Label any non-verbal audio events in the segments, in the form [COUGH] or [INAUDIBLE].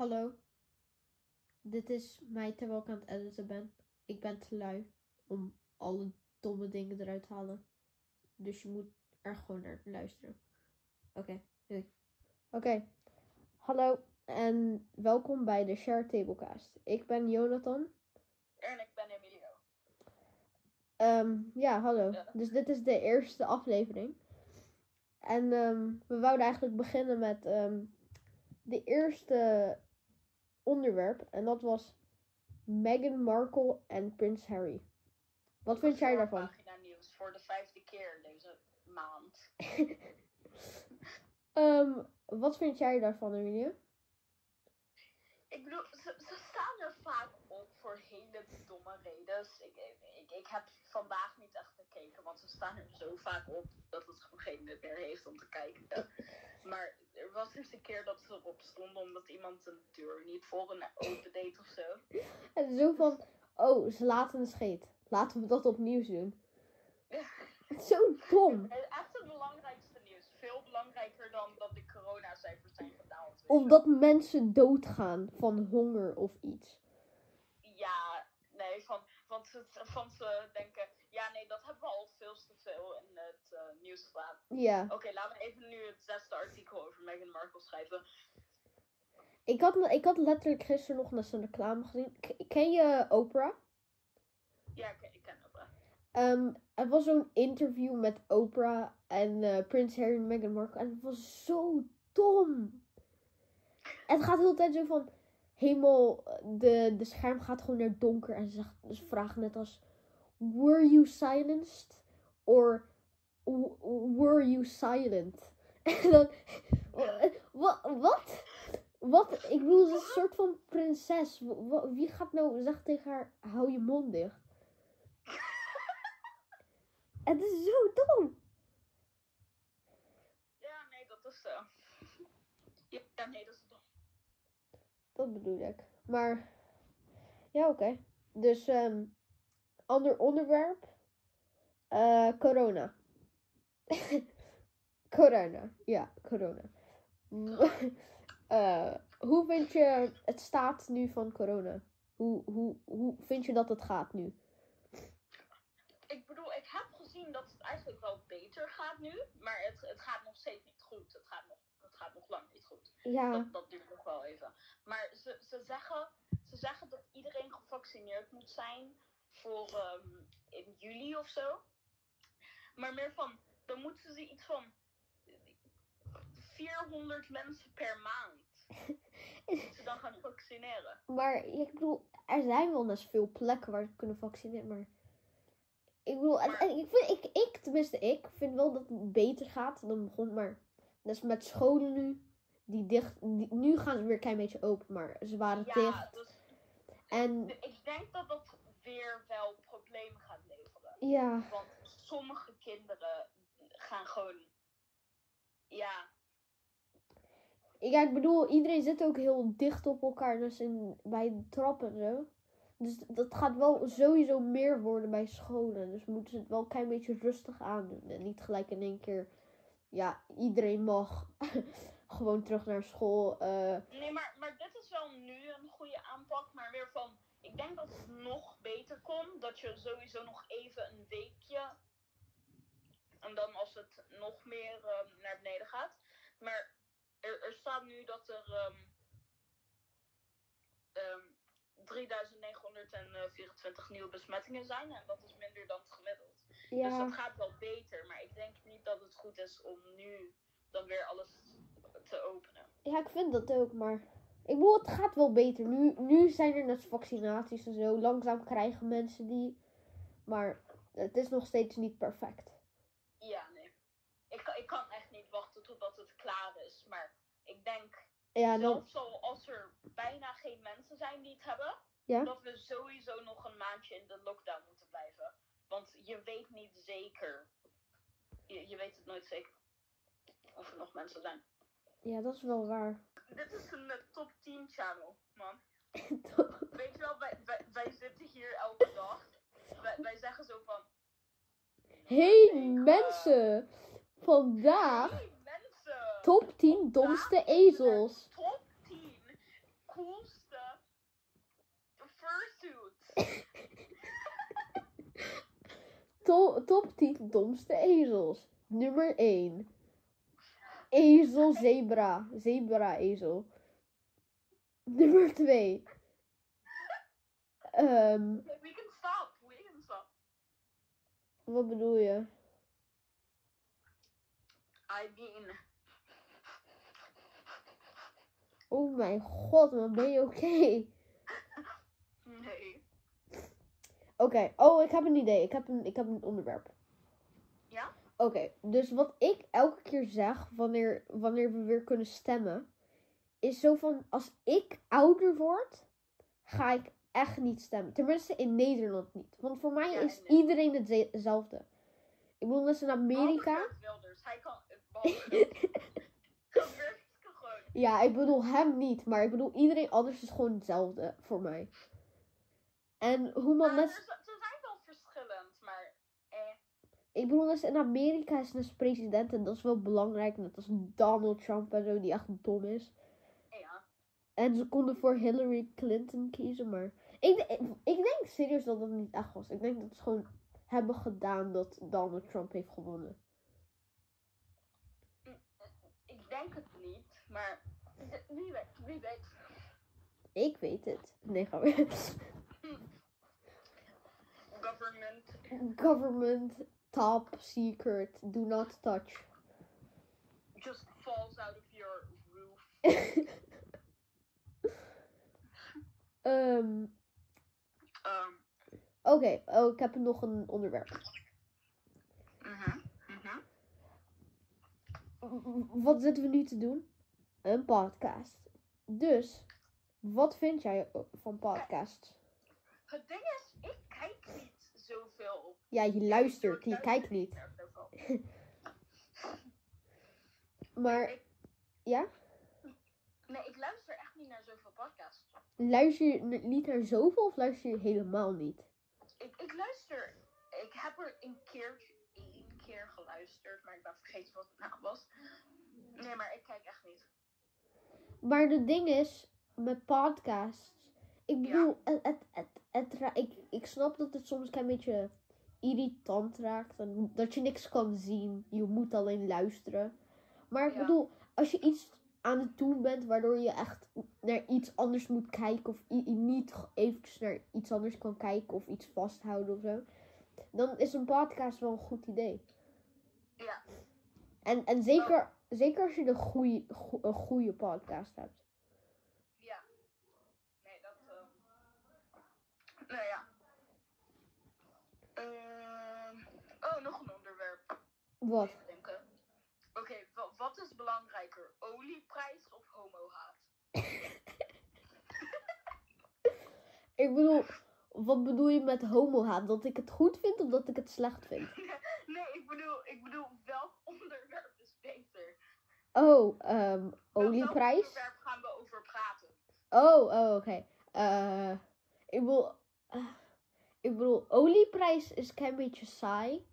Hallo. Dit is mij terwijl ik aan het editen ben. Ik ben te lui om alle domme dingen eruit te halen. Dus je moet er gewoon naar luisteren. Oké. Oké, hallo en welkom bij de Share Tablecast. Ik ben Jonathan. En ik ben Emilio. Ehm, ja, hallo. Ja. Dus dit is de eerste aflevering. En ehm, we wouden eigenlijk beginnen met ehm, de eerste onderwerp. En dat was Meghan Markle en Prins Harry. Wat vind jij daarvan? Pagina nieuws voor de vijfde keer deze maand. [LAUGHS] Ehm, wat vind jij daarvan, Emilie? Ik bedoel, ze, ze staan er vaak op voor hele domme redenen. Ik, ik, ik heb vandaag niet echt gekeken, want ze staan er zo vaak op dat het gewoon geen nut meer heeft om te kijken. [LAUGHS] Maar er was eens een keer dat ze erop stonden omdat iemand een deur niet voor een open deed of zo. En zo van, oh, ze laten een scheet. Laten we dat opnieuw doen. Zo dom. Echt het belangrijkste nieuws. Veel belangrijker dan dat de coronacijfers zijn gedaald. Omdat mensen doodgaan van honger of iets. Ja, nee, van, van, ze, van ze denken, ja nee, dat hebben we al veel te veel in het eh, nieuws gedaan. Ja. Oké, laten we even nu het zesde artikel over Meghan Markle schrijven. Ik had, ik had letterlijk gisteren nog naar zijn reclame gezien. K- ken je Oprah? Ja, ik, ik ken het wel. Ehm, er was zo'n interview met Oprah en eh, Prins Harry en Meghan Markle. En het was zo dom. Het gaat de hele tijd zo van... Helemaal, de, de scherm gaat gewoon naar donker. En ze, zegt, ze vragen net als... Were you silenced? Or were you silent? [LAUGHS] En dan... Wat? Wat? Wat? Ik bedoel, ze is een soort van prinses. Wie gaat nou zeggen tegen haar... Hou je mond dicht. [LAUGHS] Het is zo dom. Ja, nee, dat is... eh [LAUGHS] ja, nee, dat is dom. Dat bedoel ik. Maar, ja, oké. Dus, ehm ander onderwerp. Eh, corona. [LAUGHS] corona. Ja, corona. [LAUGHS] Eh, hoe vind je het staat nu van corona? Hoe, hoe, hoe vind je dat het gaat nu? Ik bedoel, ik heb gezien dat het eigenlijk wel beter gaat nu. Maar het, het gaat nog steeds niet goed. Het gaat nog, het gaat nog lang niet goed. Ja, Dat, dat duurt nog wel even. Maar ze, ze, zeggen, ze zeggen dat iedereen gevaccineerd moet zijn voor ehm, in juli of zo. Maar meer van, dan moeten ze iets van 400 mensen per maand [LAUGHS] ze dan gaan vaccineren. maar ik bedoel, er zijn wel net veel plekken waar ze kunnen vaccineren, maar... Ik bedoel, en, ik, vind, ik, ik, tenminste ik, vind wel dat het beter gaat dan begon, maar... Dat is met scholen nu, die dicht... Die, nu gaan ze weer een klein beetje open, maar ze waren Ja, dicht. dus En ik denk dat dat weer wel problemen gaat leveren. ja, Want sommige kinderen gaan gewoon, ja, ja, ik bedoel, iedereen zit ook heel dicht op elkaar, dus in, bij de trap en zo. Dus dat gaat wel sowieso meer worden bij scholen. Dus moeten ze het wel een klein beetje rustig aandoen. En niet gelijk in één keer, ja, iedereen mag [LAUGHS] gewoon terug naar school. eh, Nee, maar, maar dit is wel nu een goede aanpak. Maar weer van, denk dat het nog beter komt. Dat je sowieso nog even een weekje. En dan als het nog meer ehm, naar beneden gaat. Maar er, er staat nu dat er ehm, ehm, 3924 nieuwe besmettingen zijn. En dat is minder dan het gemiddeld. Dus ja, dat gaat wel beter. Maar ik denk niet dat het goed is om nu dan weer alles te openen. ja, ik vind dat ook, maar ik bedoel, het gaat wel beter. Nu, nu zijn er net vaccinaties en zo. Langzaam krijgen mensen die. Maar het is nog steeds niet perfect. Ja, nee. Ik, kan- ik kan echt niet wachten totdat het klaar is. Maar ik denk, Ja, dan, zelfs al als er bijna geen mensen zijn die het hebben, Ja. dat we sowieso nog een maandje in de lockdown moeten blijven. Want je weet niet zeker. Je, je weet het nooit zeker. Of er nog mensen zijn. Ja, dat is wel waar. Dit is een eh, top 10 channel, man. [LAUGHS] Weet je wel, wij, wij, wij zitten hier elke dag. Wij, wij zeggen zo van. Hey mensen! vandaag hey, mensen. top 10 domste ezels. Top 10 coolste fursuits. [LAUGHS] top, top 10 domste ezels. Nummer 1. Ezel, zebra. Zebra, ezel. Nummer 2. Ehm, We can stop. We can stop. wat bedoel je? I mean. Oh mijn god, man, ben je oké? [LAUGHS] Nee. Oké, oh, ik heb een idee. Ik heb een, ik heb een onderwerp. Oké, dus wat ik elke keer zeg wanneer, wanneer we weer kunnen stemmen, is zo van, als ik ouder word, ga ik echt niet stemmen. Tenminste in Nederland niet. Want voor mij Ja, is iedereen hetze- hetzelfde. Ik bedoel, dat is in Amerika. Wilders. Hij kan. [LAUGHS] Ja, ik bedoel hem niet, maar ik bedoel iedereen anders is gewoon hetzelfde voor mij. En hoe man Maar net... er, z- ze zijn wel verschillend, maar. Eh. Ik bedoel, dus in Amerika is dus president en dat is wel belangrijk. Net als Donald Trump en zo, die echt dom is. Ja. En ze konden voor Hillary Clinton kiezen, maar... Ik, ik, ik denk serieus dat dat niet echt was. Ik denk dat ze gewoon hebben gedaan dat Donald Trump heeft gewonnen. Ik denk het niet, maar. Wie weet, wie weet. Ik weet het. Nee, gaan we. [LAUGHS] Government. Government, top secret, do not touch. just falls out of your roof. [LAUGHS] Ehm, Um, Oké, oh, ik heb nog een onderwerp. mhm, mhm. W- Wat zitten we nu te doen? Een podcast. Dus, wat vind jij van podcasts? Het ding is, ik kijk zoveel. Ja, je luistert, je kijkt niet. [LAUGHS] Maar, ja? Nee, ik luister echt niet naar zoveel podcasts. Luister je niet naar zoveel of luister je helemaal niet? Ik, ik luister. Ik heb er een keertje, één keer geluisterd, maar ik ben vergeten wat het nou was. Nee, maar ik kijk echt niet. Maar de ding is, met podcasts, ik bedoel, het, het, het, het ik, ik snap dat het soms een beetje irritant raakt. En dat je niks kan zien, je moet alleen luisteren. Maar ik Ja. bedoel, als je iets aan het doen bent waardoor je echt naar iets anders moet kijken of niet eventjes naar iets anders kan kijken of iets vasthouden of zo, dan is een podcast wel een goed idee. Ja. En, en zeker, zeker als je een goede, een goede podcast hebt. Ja. Nee, dat. ehm Nou ja. Ehm, oh, nog een onderwerp. Wat? Oké, wa- wat is belangrijker? Olieprijs of homohaat? [LAUGHS] Ik bedoel, wat bedoel je met homohaat? Dat ik het goed vind of dat ik het slecht vind? [LAUGHS] nee, ik bedoel, ik bedoel, welk onderwerp is beter? Oh, ehm olieprijs? Welk onderwerp gaan we over praten? Oh, oh oké. Eh, ik bedoel, eh, ik bedoel, olieprijs is een klein beetje saai.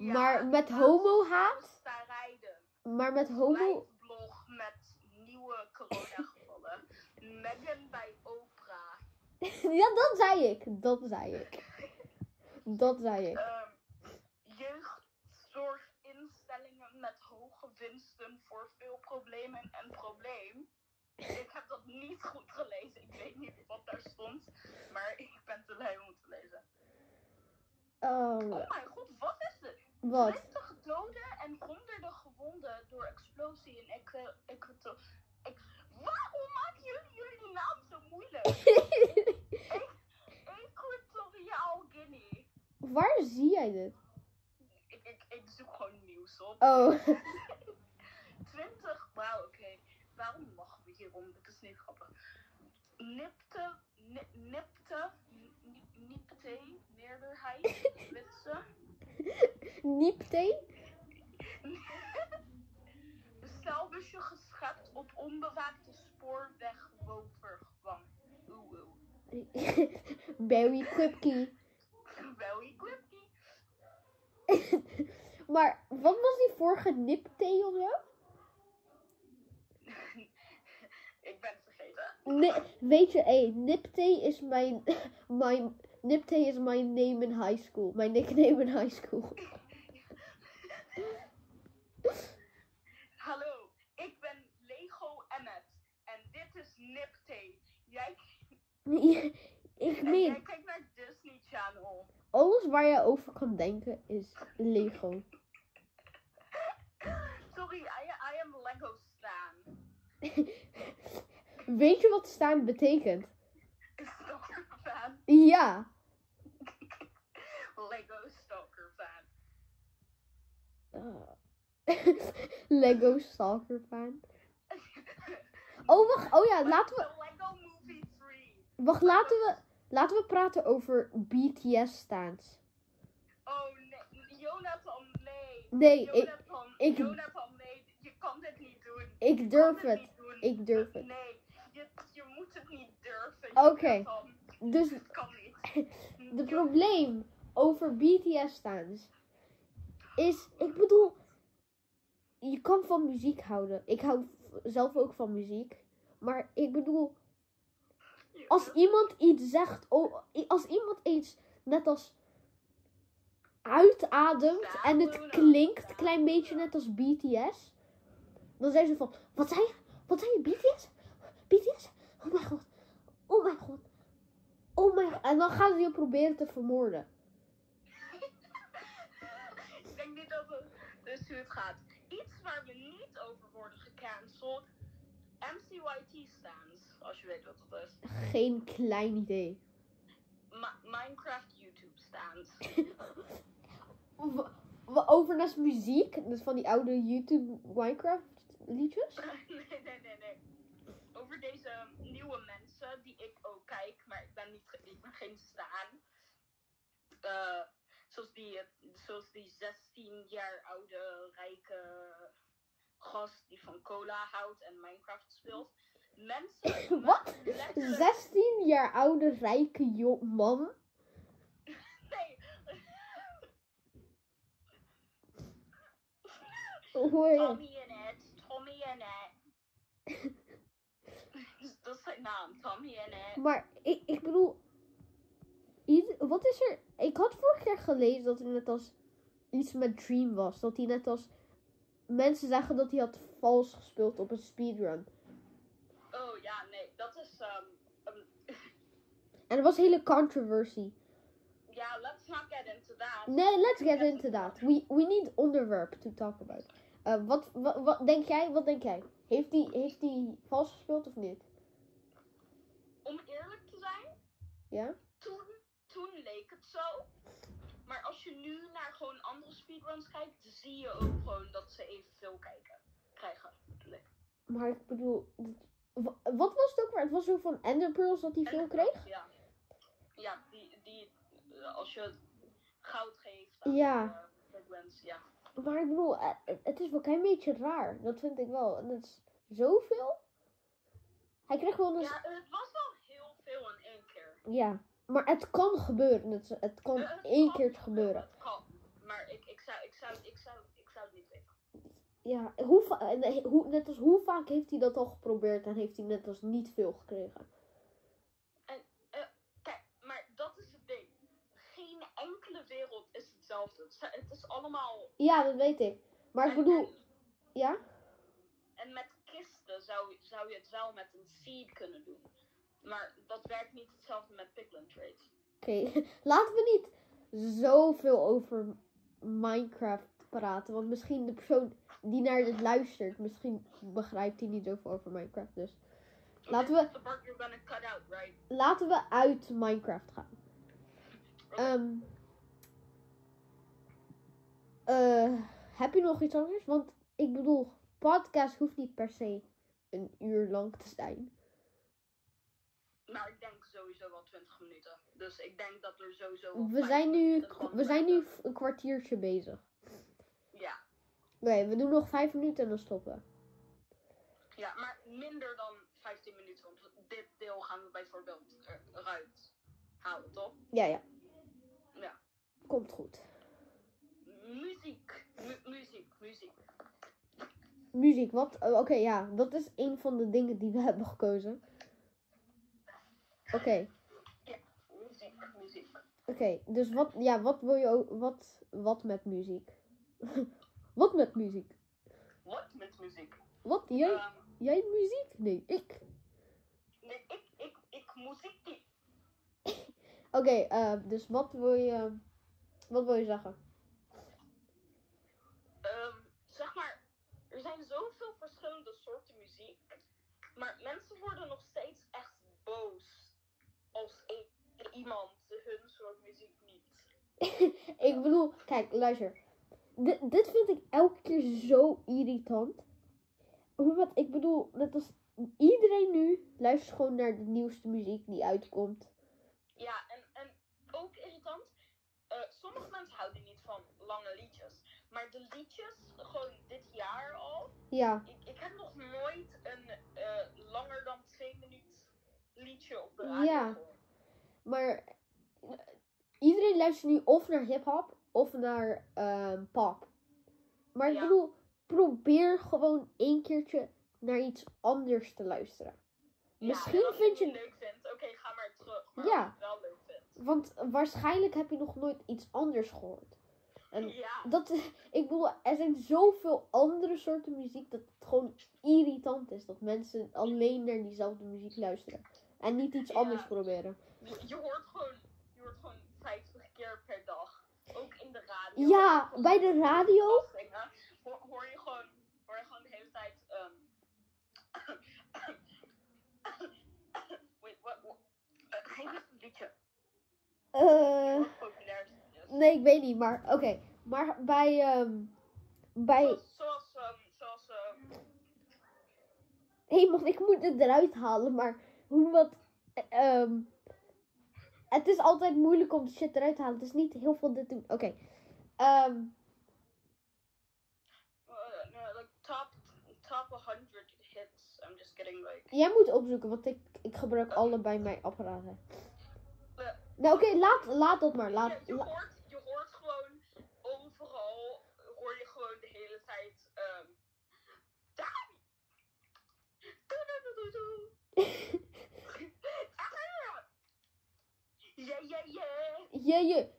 Ja, maar met homohaat? Maar met homo... blog met nieuwe coronagevallen. [LAUGHS] Megan bij Oprah. [LAUGHS] ja, dat zei ik. Dat zei ik. Dat zei ik. Ehm, jeugdzorginstellingen met hoge winsten voor veel problemen en probleem. Ik heb dat niet goed gelezen. Ik weet niet wat daar stond. Maar ik ben te lui om te lezen. Oh, Oh mijn god, wat is dit? Wat? 20 doden en honderden gewonden door explosie in Ecuador. Waarom maken jullie jullie naam zo moeilijk? [LAUGHS] Equatoriaal Guinea. Waar zie jij dit? Ik, ik, ik zoek gewoon nieuws op. Oh, [LAUGHS] [LAUGHS] 20, wauw, oké. Waarom lachen we hierom? Dit is niet grappig. Nipte, ni- nipte, ni- nipte, meerderheid, witse. [LAUGHS] Niepte? Bestelbusje geschept op onbewaakte spoorwegovergang. Oeh, oeh. [LAUGHS] Barry Krupke. Wel equippy. maar wat was die vorige nipte of zo? [LAUGHS] Ik ben het vergeten. Nee, weet je, hé, nipte is mijn, mijn Niptay is my name in high school. Mijn nickname in high school. Hallo, ik ben Lego Emmet. En dit is Niptay. Jij, ik en meen, jij kijkt naar Disney Channel. alles waar je over kan denken is Lego. Sorry, I, I am Lego Stan. [LAUGHS] Weet je wat staan betekent? Ja. Lego Stalker fan. Uh, [LAUGHS] Lego Stalker fan. Oh, wacht. Oh ja, laten we... Lego Movie 3. Wacht, laten we... Laten we praten over BTS staans. Oh nee, Jonathan, nee. Nee, ik, Jonathan, ik- Jonathan, nee. Je kan dit niet doen. ik durf het. doen. Ik durf het. Nee, je, je moet het niet durven. Oké. Dus Het [LAUGHS] kan niet. [LAUGHS] de probleem over BTS staans is, ik bedoel, je kan van muziek houden. Ik hou zelf ook van muziek. Maar ik bedoel, als iemand iets zegt, oh, als iemand iets net als uitademt en het klinkt een klein beetje net als BTS, dan zijn ze van, wat zei je? Wat zei je, BTS? BTS? Oh mijn god. Oh mijn god. Oh mijn god. En dan gaan ze je proberen te vermoorden. [LAUGHS] Ik denk niet dat het dus hoe het gaat. Iets waar we niet over worden gecanceld. MCYT stands, als je weet wat dat is. Geen klein idee. Ma- Minecraft YouTube stands. [LAUGHS] Over naast muziek, dus van die oude YouTube Minecraft liedjes. [LAUGHS] nee, nee, nee, nee. Deze nieuwe mensen die ik ook kijk, maar ik ben, niet, ik ben geen staan. Eh, zoals, die, zoals die 16 jaar oude rijke gast die van cola houdt en Minecraft speelt. Mensen. [COUGHS] Wat? letterlijk- 16 jaar oude rijke jo- man. [LAUGHS] Nee. Hoor je? Tommy en Ed. Tommy en Ed. [LAUGHS] Dat is zijn naam, Tommy en Ed. Maar ik, ik bedoel, wat is er? Ik had vorig jaar gelezen dat er net als iets met Dream was. Dat hij net als mensen zeggen dat hij had vals gespeeld op een speedrun. Oh ja, nee, dat is. ehm, [LAUGHS] En er was hele controversy. Ja, let's not get into that. Nee, let's get into that. We, we need onderwerp to talk about. Eh, wat, wat, wat denk jij? Wat denk jij? Heeft hij heeft die vals gespeeld of niet? Om eerlijk te zijn, Ja? toen, toen leek het zo. Maar als je nu naar gewoon andere speedruns kijkt, zie je ook gewoon dat ze evenveel kijken. Krijgen. Maar ik bedoel, wa- wat was het ook weer? Het was zo van Ender Pearls dat hij veel kreeg? Ja. Ja, die, die eh, als je goud geeft aan Ja. de speedruns, ja. Maar ik bedoel, eh, het- is wel een klein beetje raar. Dat vind ik wel. En het is zoveel. Hij kreeg wel eens... Ja, het was wel heel veel in één keer. Ja. Maar het kan gebeuren. Het, het kan het één kan keer gebeuren. Het kan. Maar ik, ik, zou, ik, zou, ik, zou, ik zou het niet weten. Ja, hoe, en, hoe, net als hoe vaak heeft hij dat al geprobeerd en heeft hij net als niet veel gekregen? Kijk, maar dat is het ding. Geen enkele wereld is hetzelfde. Het is- allemaal. Ja, dat weet ik. Maar ik en- bedoel, En, ja? en met kisten zou, zou je het wel met een seed kunnen doen. Maar dat werkt niet hetzelfde met Piglin Trades. Oké, [LAUGHS] laten we niet zoveel over Minecraft praten. Want misschien de persoon die naar dit luistert, misschien begrijpt hij niet zoveel over Minecraft. Dus Laten we- out, right? laten we uit Minecraft gaan. Ehm, eh, heb je nog iets anders? Want ik bedoel, podcast hoeft niet per se een uur lang te zijn. Maar ik denk sowieso wel 20 minuten. Dus ik denk dat er sowieso. We zijn nu, we zijn nu een kwartiertje bezig. Ja. Nee, we doen nog vijf minuten en dan stoppen. ja, maar minder dan 15 minuten. Want dit deel gaan we bijvoorbeeld eruit halen, toch? Ja, ja. Ja. Komt goed. Muziek. Mu- muziek, muziek. Muziek, wat? Oké, ja. Dat is een van de dingen die we hebben gekozen. Oké. Muziek, muziek. Oké, dus wat, ja, wat wil je ook, wat, wat met muziek? [LAUGHS] wat met muziek? Wat met muziek? Wat? Jij, Ehm, jij muziek? Nee, ik. nee, ik, ik, ik muziek niet. Oké, eh, dus wat wil je, wat wil je zeggen? Ehm, zeg maar, er zijn zoveel verschillende soorten muziek. Maar mensen worden nog steeds echt boos als i- iemand hun soort muziek niet. [LAUGHS] ik bedoel, kijk, luister. Dit, dit vind ik elke keer zo irritant. Omdat, ik bedoel, net als iedereen nu luistert gewoon naar de nieuwste muziek die uitkomt. Ja, en, en ook irritant. eh, sommige mensen houden niet van lange liedjes. Maar de liedjes, gewoon dit jaar al. Ja, Ik, ik heb nog nooit een eh, langer dan twee minuten liedje op de radio Ja. maar iedereen luistert nu of naar hip-hop of naar ehm, pop. Maar ik bedoel, probeer gewoon één keertje naar iets anders te luisteren. Ja, Misschien en als vind je het leuk vindt, oké, ga maar terug. Maar Ja. het wel leuk vindt. Want waarschijnlijk heb je nog nooit iets anders gehoord. En Ja, dat, [LAUGHS] ik bedoel, er zijn zoveel andere soorten muziek dat het gewoon irritant is dat mensen alleen naar diezelfde muziek luisteren. En niet iets Ja. anders proberen. je, je hoort gewoon, je hoort gewoon 50 keer per dag. Ook in de radio. Ja, bij de radio. Hoor, hoor je gewoon, hoor je gewoon de hele tijd. ehm [COUGHS] Wait, what? what uh, geef eens een liedje. Eh, populair is. nee, ik weet niet, maar oké. Maar bij, ehm, bij, Zoals, zoals, ehm, zoals ehm, hé man, ik moet het eruit halen, maar hoe wat, ehm, het is altijd moeilijk om de shit eruit te halen. Het is niet heel veel dit doen. Oké, ehm, uh, no, like top, top 100 hits. I'm just getting like. jij moet opzoeken, want ik, ik gebruik allebei mijn apparaten. Eh, Nou oké, laat, laat dat maar. Laat, je, hoort, je hoort gewoon overal, hoor je gewoon de hele tijd. ehm Daan! Doe, doe, doe, doe, doe. Ah! Ja, ja, ja. je, je,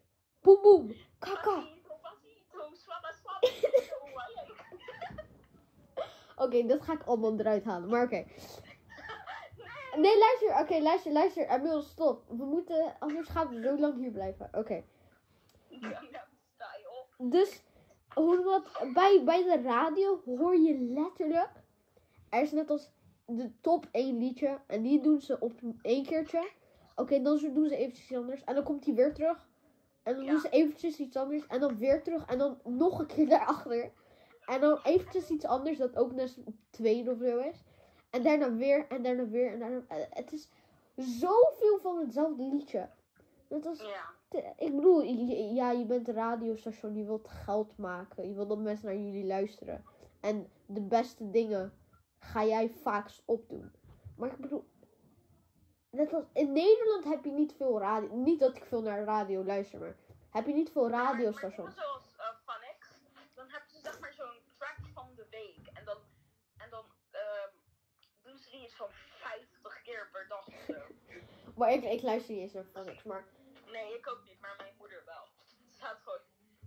boem boem, kaka. Oké, dat ga ik allemaal eruit halen, maar oké. [LAUGHS] Nee, luister, oké, luister, luister. Emil, stop. We moeten, anders gaan we zo lang hier blijven. Oké. Dus, hoe wat, bij, bij de radio hoor je letterlijk, er is net als de top 1 liedje, en die doen ze op één keertje. Oké, dan doen ze eventjes iets anders, en dan komt hij weer terug. En dan Ja. doen ze eventjes iets anders, en dan weer terug, en dan nog een keer [LAUGHS] daarachter. En dan eventjes iets anders, dat ook net op tweede of zo is. En daarna weer, en daarna weer, en daarna... eh, Het is zoveel van hetzelfde liedje. Net als Ja. te- ik bedoel, ja, je bent een radiostation, je wilt geld maken. Je wilt dat mensen naar jullie luisteren. En de beste dingen ga jij vaakst opdoen. Maar ik bedoel, net als in Nederland heb je niet veel radio. Niet dat ik veel naar radio luister, maar heb je niet veel radiostations. zoals uh, Funix, dan hebben ze zeg maar zo'n track van de week. En dan, en dan ehm, doen ze die iets van 50 keer per dag of zo. [LAUGHS] Maar ik, ik luister niet eens naar Phonics, maar Nee, ik ook niet, maar mijn moeder wel. Het staat gewoon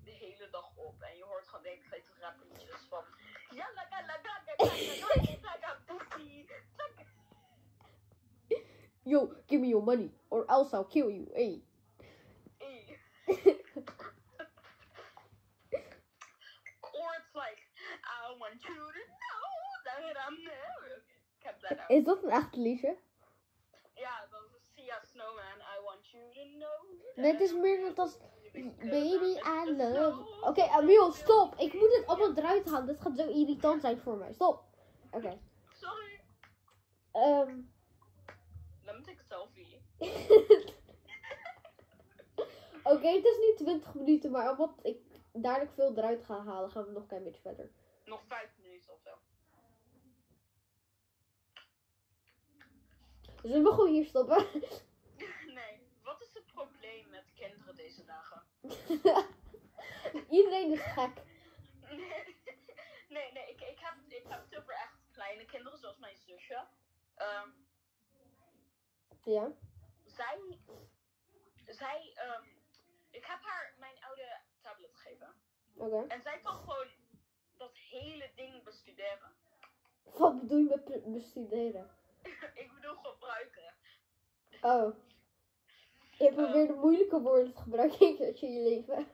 de hele dag op en je hoort gewoon de hele tijd rappertjes van... Ja, laga, laga, laga, laga, pussy. Yo, give me your money, or else I'll kill you. Hey. Hey. [LAUGHS] Or it's like, I want you to know that I'm there. Ik heb dat Is dat een echt liedje? Ja, dat is Sia Snowman. I want you to know. Nee, het is meer net als Baby, I love. Oké, Amiel, stop. Ik moet het allemaal eruit halen. Dit gaat zo irritant zijn voor mij. Stop. Oké. Sorry. Ehm. [LAUGHS] Oké, het is nu 20 minuten, maar omdat ik dadelijk veel eruit ga halen, gaan we nog een klein beetje verder. Nog vijf minuten of zo. Zullen we gewoon hier stoppen? [LAUGHS] Nee, wat is het probleem met kinderen deze dagen? [LAUGHS] Iedereen is gek. Nee, nee, nee ik, ik, heb, ik heb het over echt kleine kinderen, zoals mijn zusje. Ehm, Ja. Zij, zij, ehm, Ik heb haar mijn oude tablet gegeven. Oké. En zij kan gewoon dat hele ding bestuderen. Wat bedoel je met bestuderen? [LAUGHS] ik bedoel gebruiken. Oh. Je probeert moeilijke woorden te gebruiken in je leven.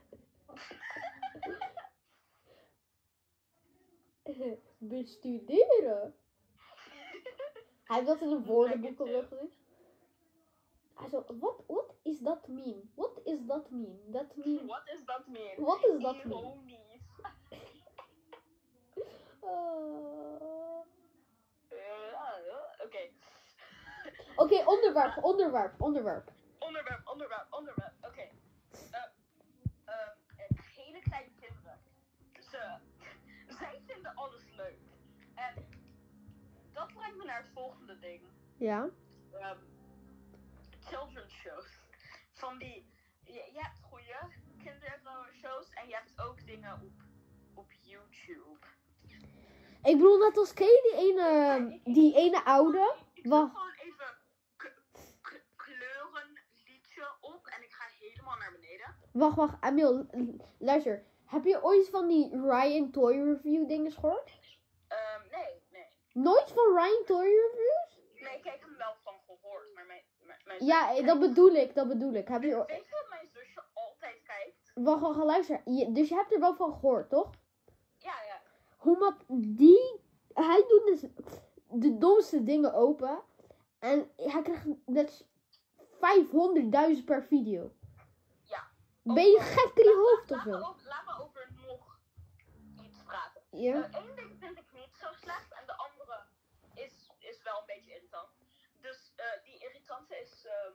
[LAUGHS] Bestuderen? Hij heeft dat in een woordenboek opgezet. Zo, what, what is that mean? What is that mean? That mean... What is that mean? What is that mean? Ironisch. Ah. Eh, ah, Oké. Oké, onderwerp, onderwerp, onderwerp. Onderwerp, onderwerp, onderwerp. Oké. Eh, ehm, eh, hele kleine kinderen. Ze, zij vinden alles leuk. En dat brengt me naar het volgende ding. Ja? Ehm, children's shows. Van die, je, je hebt goede kindershows en je hebt ook dingen op, op YouTube. Ik bedoel, net als je die ene, die ene oude? Ik zet Wacht. gewoon even k- k- kleuren liedje op en ik ga helemaal naar beneden. Wacht, wacht, Emil, luister. Heb je ooit van die Ryan Toy Review dingen gehoord? Ehm, nee, nee. Nooit van Ryan Toy Reviews? Nee, ik heb hem wel mijn, Ja, eh, dat bedoel ik, dat bedoel ik. Heb je, Weet je wat mijn zusje altijd kijkt? wacht, wacht, luister. Je- dus je hebt er wel van gehoord, toch? Ja, ja. Hoe die, hij doet dus de domste dingen open. En hij krijgt net 500.000 per video. Ja. Ben je gek in je hoofd of zo? over, laat me over nog iets praten. Ja? Ding vind ik niet zo slecht en de andere is, is wel een beetje irritant. Dus eh, die irritante is ehm,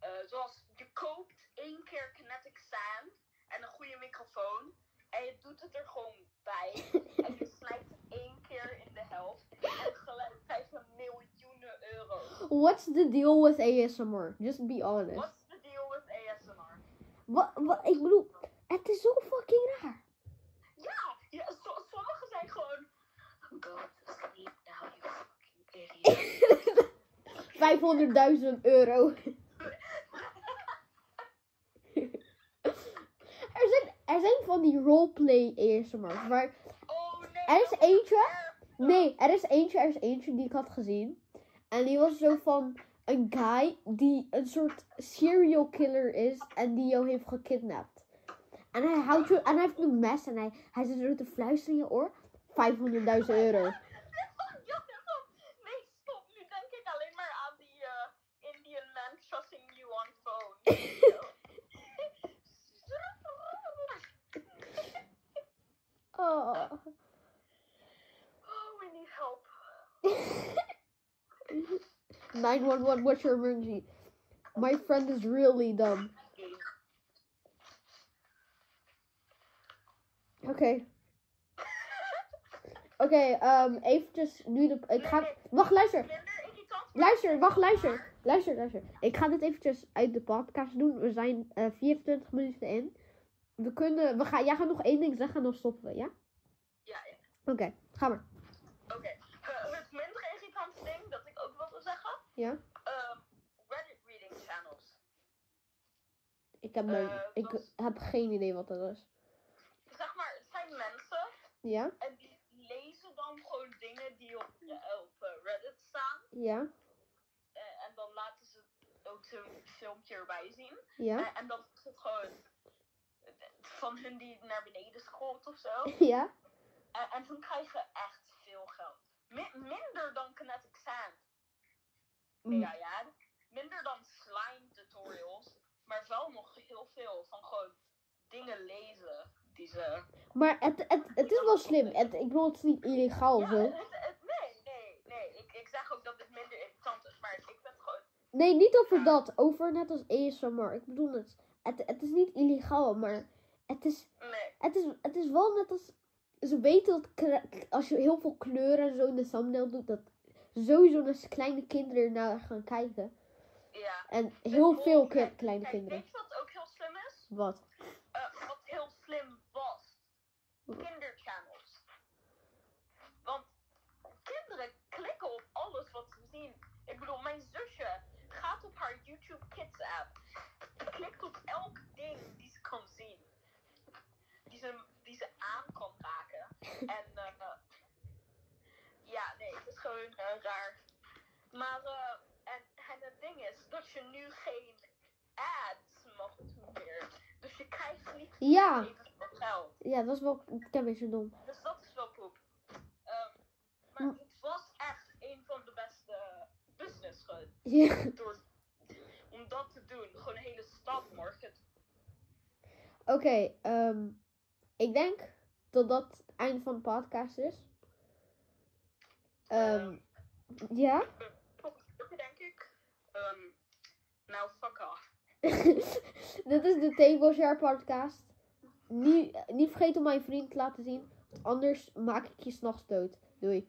eh, zoals je koopt één keer kinetic sand en een goede microfoon en je doet het er gewoon bij [LAUGHS] en je snijdt het één keer in de helft en gelijk krijg je miljoenen euro. What's the deal with ASMR? Just be honest. What's the deal with ASMR? Wat, wat, ik bedoel, het is zo fucking raar. Ja, ja so- sommigen zijn gewoon go to sleep now you fucking idiot. [LAUGHS] 500.000 euro. Er, zijn, van die roleplay ASMR's. Maar. Er is eentje. nee, er is eentje, er is eentje die ik had gezien. En die was zo van een guy die een soort serial killer is en die jou heeft gekidnapt. En hij houdt je, en hij heeft een mes en hij, hij zit er te fluisteren in je oor. 500.000 euro. Ja, nee, stop. Nu denk ik alleen maar aan die eh, Indian man trusting you on phone. Oh. oh, we need help. [LAUGHS] 911, what's your emergency? My friend is really dumb. Oké. Oké, ehm, eventjes nu de... Ik ga... Wacht, luister. Luister, wacht, luister. Luister, luister. Ik ga dit eventjes uit de podcast doen. We zijn eh 24 minuten in. We kunnen... We gaan, jij gaat nog één ding zeggen en dan stoppen we, ja? Ja, ja. Oké, ga maar. Oké. Eh, het minder irritante ding dat ik ook wilde zeggen. Ja? ehm, Reddit reading channels. Ik heb, nooit- Eh, ik dat- heb geen idee wat dat is. Zeg maar, het zijn mensen Ja? en die lezen dan gewoon dingen die op, eh, op Reddit staan. Ja? En dan laten ze ook zo'n filmpje erbij zien. Ja? En, dan is het gewoon van hun die naar beneden scrolt of zo. [LAUGHS] Ja? En, en hun krijgen echt veel geld. Mi- minder dan Kinetic Sand. Mm. Ja, ja. Minder dan slime tutorials. Maar wel nog heel veel van gewoon dingen lezen die ze. Maar het, het, het is wel slim. Het, ik bedoel, het is niet illegaal Ja, zo. het, het- nee, nee, nee. Ik, ik zeg ook dat dit minder irritant is, maar ik vind het gewoon. Nee, niet over dat. Over net als ASMR. Ik bedoel het. Het, het is niet illegaal, maar het is, Nee. het is, het is wel net als... Ze weten dat als je heel veel kleuren en zo in de thumbnail doet, dat sowieso als kleine kinderen naar gaan kijken. Ja. En heel veel kijk, kleine kijk, kinderen. Weet je wat ook heel slim is? Wat? Eh, wat heel slim was. Kinderchannels. Want kinderen klikken op alles wat ze zien. Ik bedoel, mijn zusje gaat op haar YouTube Kids app. Klikt op elk ding kan zien. Die ze, die ze aan kan raken. En eh, ja, nee, het is gewoon eh, raar. Maar, eh, en, en het ding is dat je nu geen ads mag doen meer. Dus je krijgt niet Ja. geld. Ja, dat is wel een beetje dom. Dus dat is wel poep. Ehm, maar het was echt een van de beste business gewoon. [LAUGHS] Ja. Door, om dat te doen. Gewoon een hele stad market. Oké, ehm, ik denk dat dat het eind van de podcast is. Ehm, ja? Denk ik. Ehm, nou, fuck off. [LAUGHS] Dit is de Table Share podcast. Niet, niet vergeten om mijn vriend te laten zien. Anders maak ik je s'nachts dood. Doei.